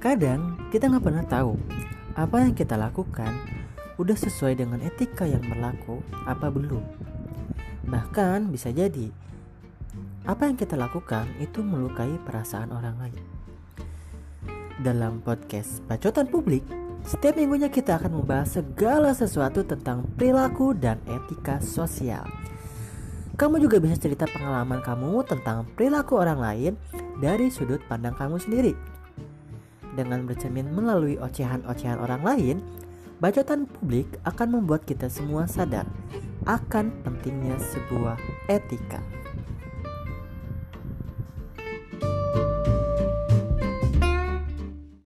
Kadang kita nggak pernah tahu apa yang kita lakukan udah sesuai dengan etika yang berlaku apa belum. Bahkan bisa jadi apa yang kita lakukan itu melukai perasaan orang lain. Dalam podcast Bacotan Publik, setiap minggunya kita akan membahas segala sesuatu tentang perilaku dan etika sosial. Kamu juga bisa cerita pengalaman kamu tentang perilaku orang lain dari sudut pandang kamu sendiri dengan bercermin melalui ocehan-ocehan orang lain, bacotan publik akan membuat kita semua sadar akan pentingnya sebuah etika.